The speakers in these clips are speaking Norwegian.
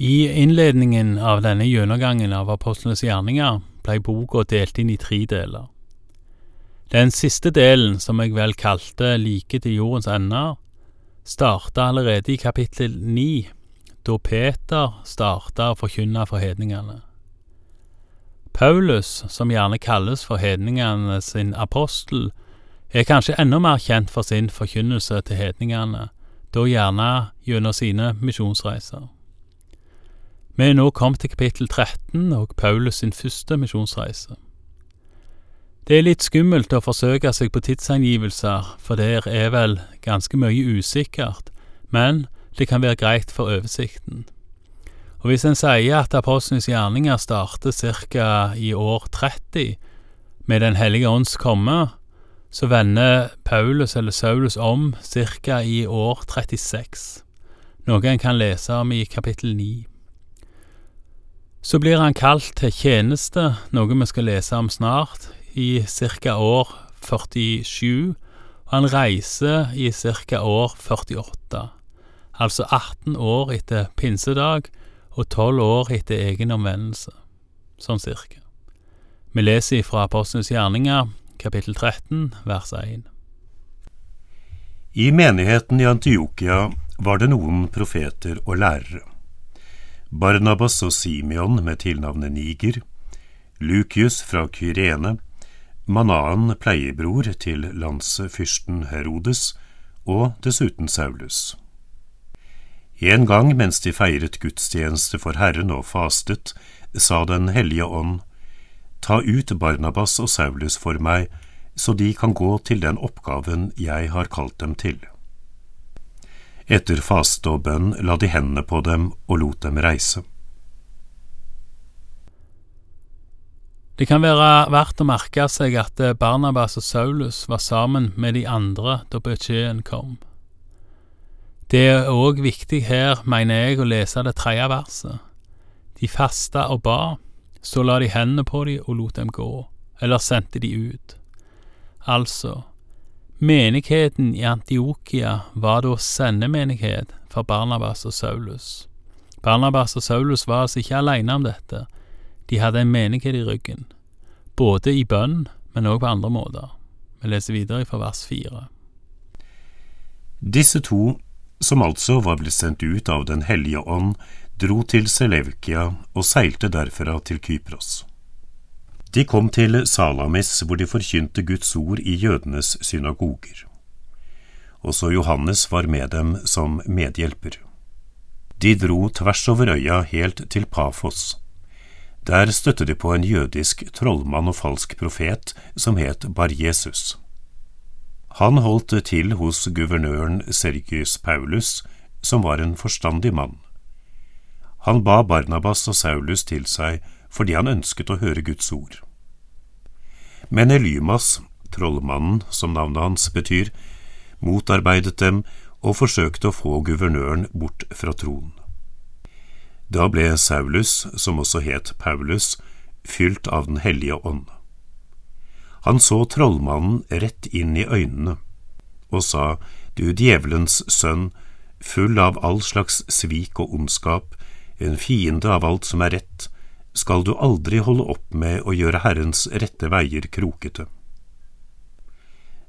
I innledningen av denne gjennomgangen av apostlenes gjerninger blei boka delt inn i tre deler. Den siste delen, som jeg vel kalte Like til jordens ender, starta allerede i kapittel ni, da Peter starta å forkynne for hedningene. Paulus, som gjerne kalles for hedningene sin apostel, er kanskje enda mer kjent for sin forkynnelse til hedningene, da gjerne gjennom sine misjonsreiser. Vi er nå kommet til kapittel 13 og Paulus sin første misjonsreise. Det er litt skummelt å forsøke seg på tidsangivelser, for der er vel ganske mye usikkert, men det kan være greit for oversikten. Og hvis en sier at apostlenes gjerninger starter ca. i år 30, med Den hellige ånds komme, så vender Paulus eller Saulus om ca. i år 36, noe en kan lese om i kapittel 9. Så blir han kalt til tjeneste, noe vi skal lese om snart, i ca. år 47, og han reiser i ca. år 48, altså 18 år etter pinsedag og 12 år etter egen omvendelse, sånn cirka. Vi leser fra Apostlenes gjerninger, kapittel 13, vers 1. I menigheten i Antiokia var det noen profeter og lærere. Barnabas og Simeon med tilnavnet Niger, Lukius fra Kyrene, Manaan pleiebror til landsfyrsten Herodes, og dessuten Saulus. En gang mens de feiret gudstjeneste for Herren og fastet, sa Den hellige ånd, Ta ut Barnabas og Saulus for meg, så de kan gå til den oppgaven jeg har kalt dem til. Etter faste og bønn la de hendene på dem og lot dem reise. Det kan være verdt å merke seg at Barnabas og Saulus var sammen med de andre da beskjeden kom. Det er òg viktig her, mener jeg, å lese det tredje verset. De fasta og ba, så la de hendene på dem og lot dem gå, eller sendte de ut. Altså, Menigheten i Antiokia var da sendemenighet for Barnabas og Saulus. Barnabas og Saulus var altså ikke alene om dette, de hadde en menighet i ryggen, både i bønn, men òg på andre måter. Vi leser videre fra vers fire. Disse to, som altså var blitt sendt ut av Den hellige ånd, dro til Selevkia og seilte derfra til Kypros. De kom til Salamis, hvor de forkynte Guds ord i jødenes synagoger. Også Johannes var med dem som medhjelper. De dro tvers over øya helt til Pafos. Der støtte de på en jødisk trollmann og falsk profet som het Bar-Jesus. Han holdt til hos guvernøren Sergius Paulus, som var en forstandig mann. Han ba Barnabas og Saulus til seg fordi han ønsket å høre Guds ord. Men Elymas, trollmannen som navnet hans betyr, motarbeidet dem og forsøkte å få guvernøren bort fra tronen. Da ble Saulus, som også het Paulus, fylt av Den hellige ånd. Han så trollmannen rett inn i øynene og sa, Du djevelens sønn, full av all slags svik og ondskap, en fiende av alt som er rett, skal du aldri holde opp med å gjøre Herrens rette veier krokete.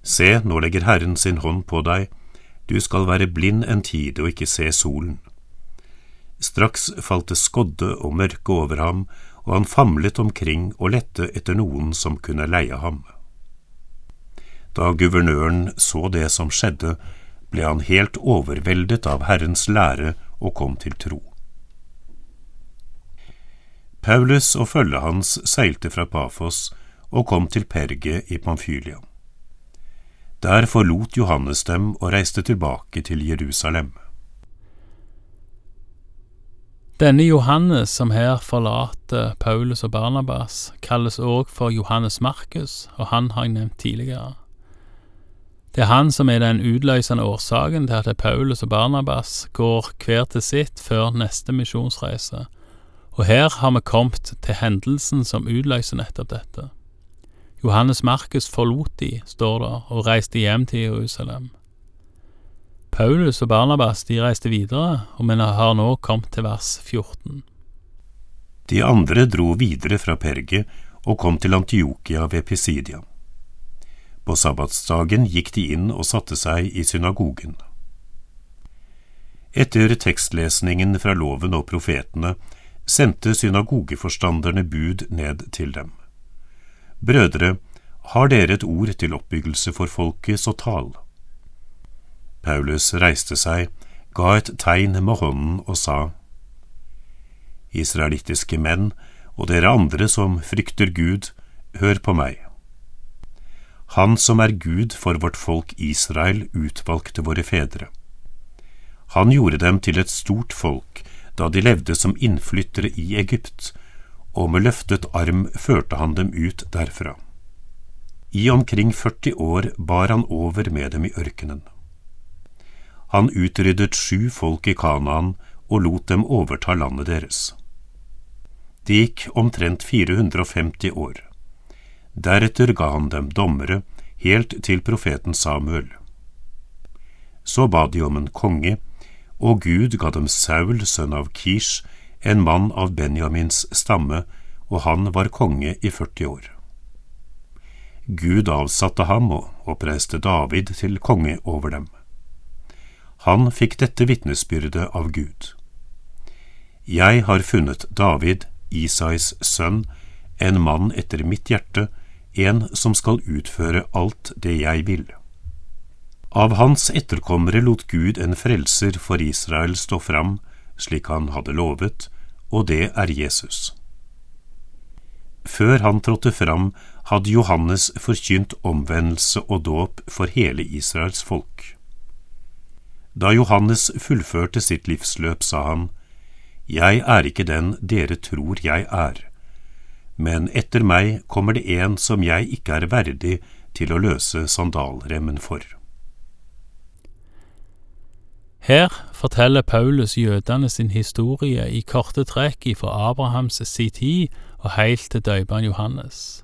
Se, nå legger Herren sin hånd på deg, du skal være blind en tid og ikke se solen. Straks falt det skodde og mørke over ham, og han famlet omkring og lette etter noen som kunne leie ham. Da guvernøren så det som skjedde, ble han helt overveldet av Herrens lære og kom til tro. Paulus og følget hans seilte fra Pafos og kom til Perge i Pamfylia. Der forlot Johannes dem og reiste tilbake til Jerusalem. Denne Johannes som her forlater Paulus og Barnabas, kalles òg for Johannes Markus, og han har jeg nevnt tidligere. Det er han som er den utløsende årsaken til at Paulus og Barnabas går hver til sitt før neste misjonsreise, og her har vi kommet til hendelsen som utløser nettopp dette. Johannes Markus forlot de, står det, og reiste hjem til Jerusalem. Paulus og Barnabas de reiste videre, og vi har nå kommet til vers 14. De andre dro videre fra Perge og kom til Antiokia ved Pisidia. På sabbatsdagen gikk de inn og satte seg i synagogen. Etter tekstlesningen fra loven og profetene sendte synagogeforstanderne bud ned til dem. Brødre, har dere et ord til oppbyggelse for folket, så tal. Paulus reiste seg, ga et tegn med hånden og sa, Israelittiske menn og dere andre som frykter Gud, hør på meg. Han som er Gud for vårt folk Israel, utvalgte våre fedre. Han gjorde dem til et stort folk da de levde som innflyttere i Egypt, og med løftet arm førte han dem ut derfra. I omkring 40 år bar han over med dem i ørkenen. Han utryddet sju folk i Kanaan og lot dem overta landet deres. Det gikk omtrent 450 år. Deretter ga han dem dommere, helt til profeten Samuel. Så ba de om en konge, og Gud ga dem Saul, sønn av Kish, en mann av Benjamins stamme, og han var konge i 40 år. Gud avsatte ham og oppreiste David til konge over dem. Han fikk dette vitnesbyrdet av Gud. Jeg har funnet David, Isais sønn, en mann etter mitt hjerte, en som skal utføre alt det jeg vil. Av hans etterkommere lot Gud en frelser for Israel stå fram, slik han hadde lovet, og det er Jesus. Før han trådte fram, hadde Johannes forkynt omvendelse og dåp for hele Israels folk. Da Johannes fullførte sitt livsløp, sa han, Jeg er ikke den dere tror jeg er, men etter meg kommer det en som jeg ikke er verdig til å løse sandalremmen for. Her forteller Paulus jødene sin historie i korte trekk ifra Abrahams si tid og heilt til døyperen Johannes.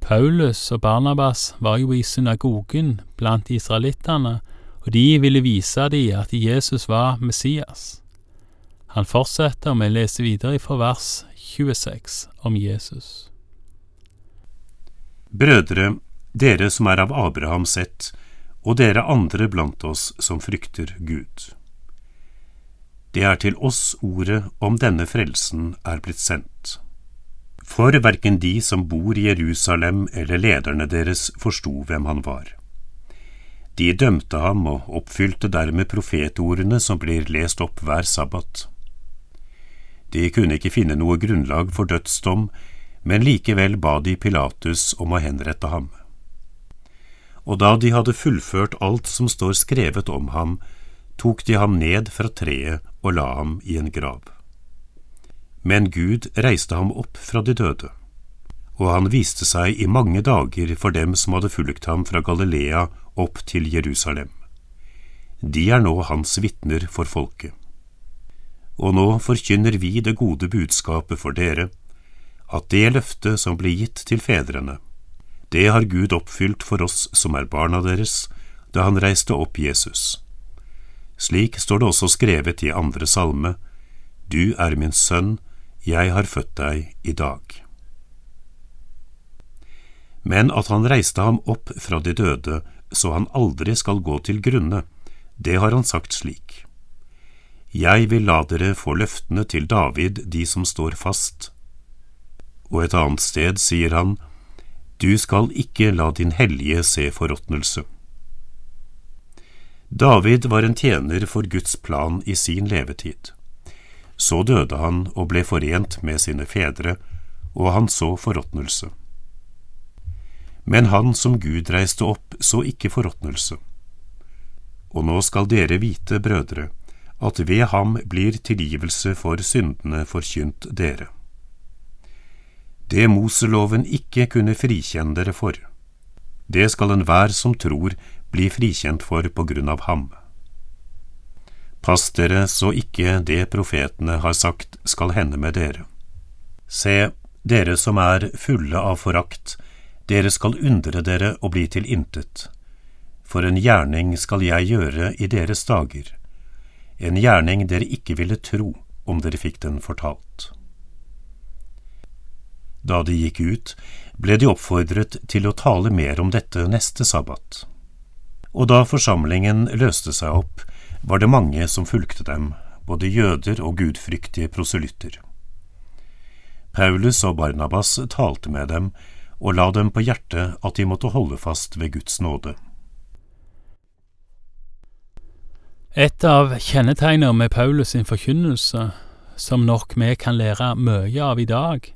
Paulus og Barnabas var jo i synagogen blant israelittene og de ville vise dem at Jesus var Messias. Han fortsetter, med å lese videre fra vers 26 om Jesus. Brødre, dere som er av Abrahams ett, og dere andre blant oss som frykter Gud. Det er til oss ordet om denne frelsen er blitt sendt. For verken de som bor i Jerusalem eller lederne deres forsto hvem han var. De dømte ham og oppfylte dermed profetordene som blir lest opp hver sabbat. De kunne ikke finne noe grunnlag for dødsdom, men likevel ba de Pilatus om å henrette ham. Og da de hadde fullført alt som står skrevet om ham, tok de ham ned fra treet og la ham i en grav. Men Gud reiste ham opp fra de døde, og han viste seg i mange dager for dem som hadde fulgt ham fra Galilea opp til Jerusalem. De er nå hans vitner for folket. Og nå forkynner vi det gode budskapet for dere, at det løftet som ble gitt til fedrene, det har Gud oppfylt for oss som er barna deres, da han reiste opp Jesus. Slik står det også skrevet i andre salme, Du er min sønn, jeg har født deg i dag. Men at han reiste ham opp fra de døde, så han aldri skal gå til grunne, det har han sagt slik. Jeg vil la dere få løftene til David, de som står fast. Og et annet sted sier han, Du skal ikke la din hellige se forråtnelse. David var en tjener for Guds plan i sin levetid. Så døde han og ble forent med sine fedre, og han så forråtnelse. Men han som Gud reiste opp, så ikke forråtnelse. Og nå skal dere vite, brødre, at ved ham blir tilgivelse for syndene forkynt dere. Det Moseloven ikke kunne frikjenne dere for, det skal enhver som tror bli frikjent for på grunn av ham. Pass dere så ikke det profetene har sagt skal hende med dere. Se, dere som er fulle av forakt, dere skal undre dere og bli til intet. for en gjerning skal jeg gjøre i deres dager, en gjerning dere ikke ville tro om dere fikk den fortalt. Da de gikk ut, ble de oppfordret til å tale mer om dette neste sabbat. Og da forsamlingen løste seg opp, var det mange som fulgte dem, både jøder og gudfryktige proselytter. Paulus og Barnabas talte med dem og la dem på hjertet at de måtte holde fast ved Guds nåde. Et av kjennetegnene med Paulus sin forkynnelse, som nok vi kan lære mye av i dag,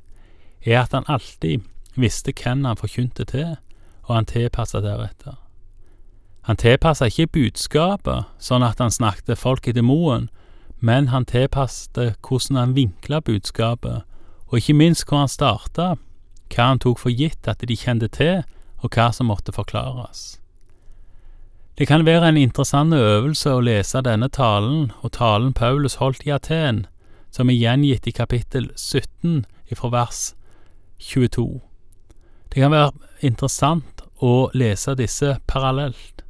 er at han alltid visste hvem han forkynte til, og han tilpassa deretter. Han tilpassa ikke budskapet sånn at han snakket folk etter moen, men han tilpasset hvordan han vinkla budskapet, og ikke minst hvor han starta, hva han tok for gitt at de kjente til, og hva som måtte forklares. Det kan være en interessant øvelse å lese denne talen og talen Paulus holdt i Aten, som er gjengitt i kapittel 17 fra vers 22. Det kan være interessant å lese disse parallelt,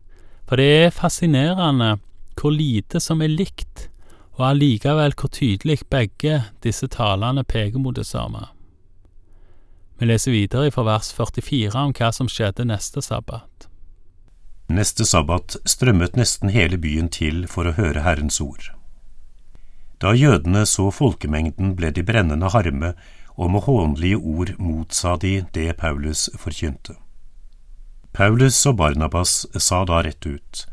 for det er fascinerende hvor lite som er likt, og allikevel hvor tydelig begge disse talene peker mot det samme. Vi leser videre fra vers 44 om hva som skjedde neste sabbat. Neste sabbat strømmet nesten hele byen til for å høre Herrens ord. Da jødene så folkemengden, ble de brennende harme, og med hånlige ord motsa de det Paulus forkynte. Paulus og Barnabas sa da rett ut,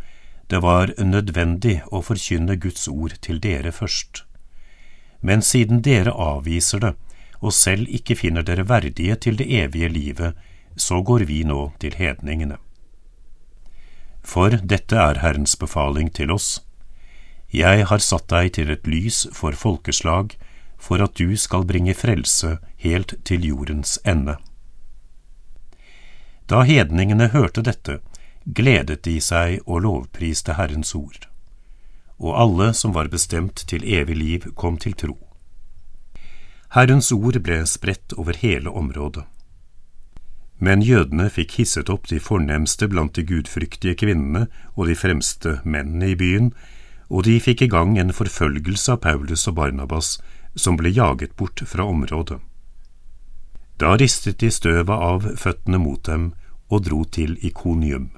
det var nødvendig å forkynne Guds ord til dere først. Men siden dere avviser det, og selv ikke finner dere verdige til det evige livet, så går vi nå til hedningene. For dette er Herrens befaling til oss. Jeg har satt deg til et lys for folkeslag, for at du skal bringe frelse helt til jordens ende. Da hedningene hørte dette, gledet de seg og lovpriste Herrens ord. Og alle som var bestemt til evig liv, kom til tro. Herrens ord ble spredt over hele området. Men jødene fikk hisset opp de fornemste blant de gudfryktige kvinnene og de fremste mennene i byen, og de fikk i gang en forfølgelse av Paulus og Barnabas, som ble jaget bort fra området. Da ristet de støvet av føttene mot dem og dro til Ikonium.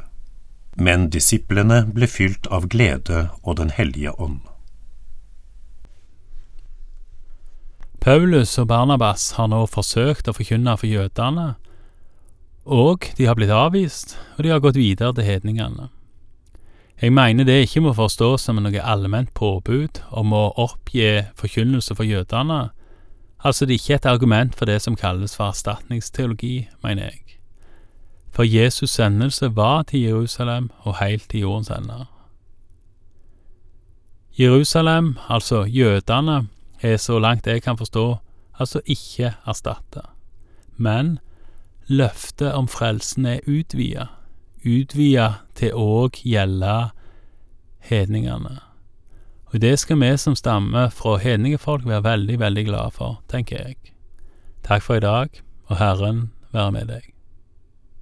Men disiplene ble fylt av glede og Den hellige ånd. Paulus og Barnabas har nå forsøkt å forkynne for jødene, og de har blitt avvist, og de har gått videre til hedningene. Jeg mener det ikke må forstås som noe allment påbud om å oppgi forkynnelse for jødene, altså det er ikke et argument for det som kalles for erstatningsteologi, mener jeg. For Jesus' sendelse var til Jerusalem og helt til jordens ender. Jerusalem, altså jødene, er så langt jeg kan forstå, altså ikke erstatta. Men løftet om frelsen er utvida, utvida til òg gjelde hedningene. Og det skal vi som stammer fra hedningefolk være veldig, veldig glade for, tenker jeg. Takk for i dag, og Herren være med deg.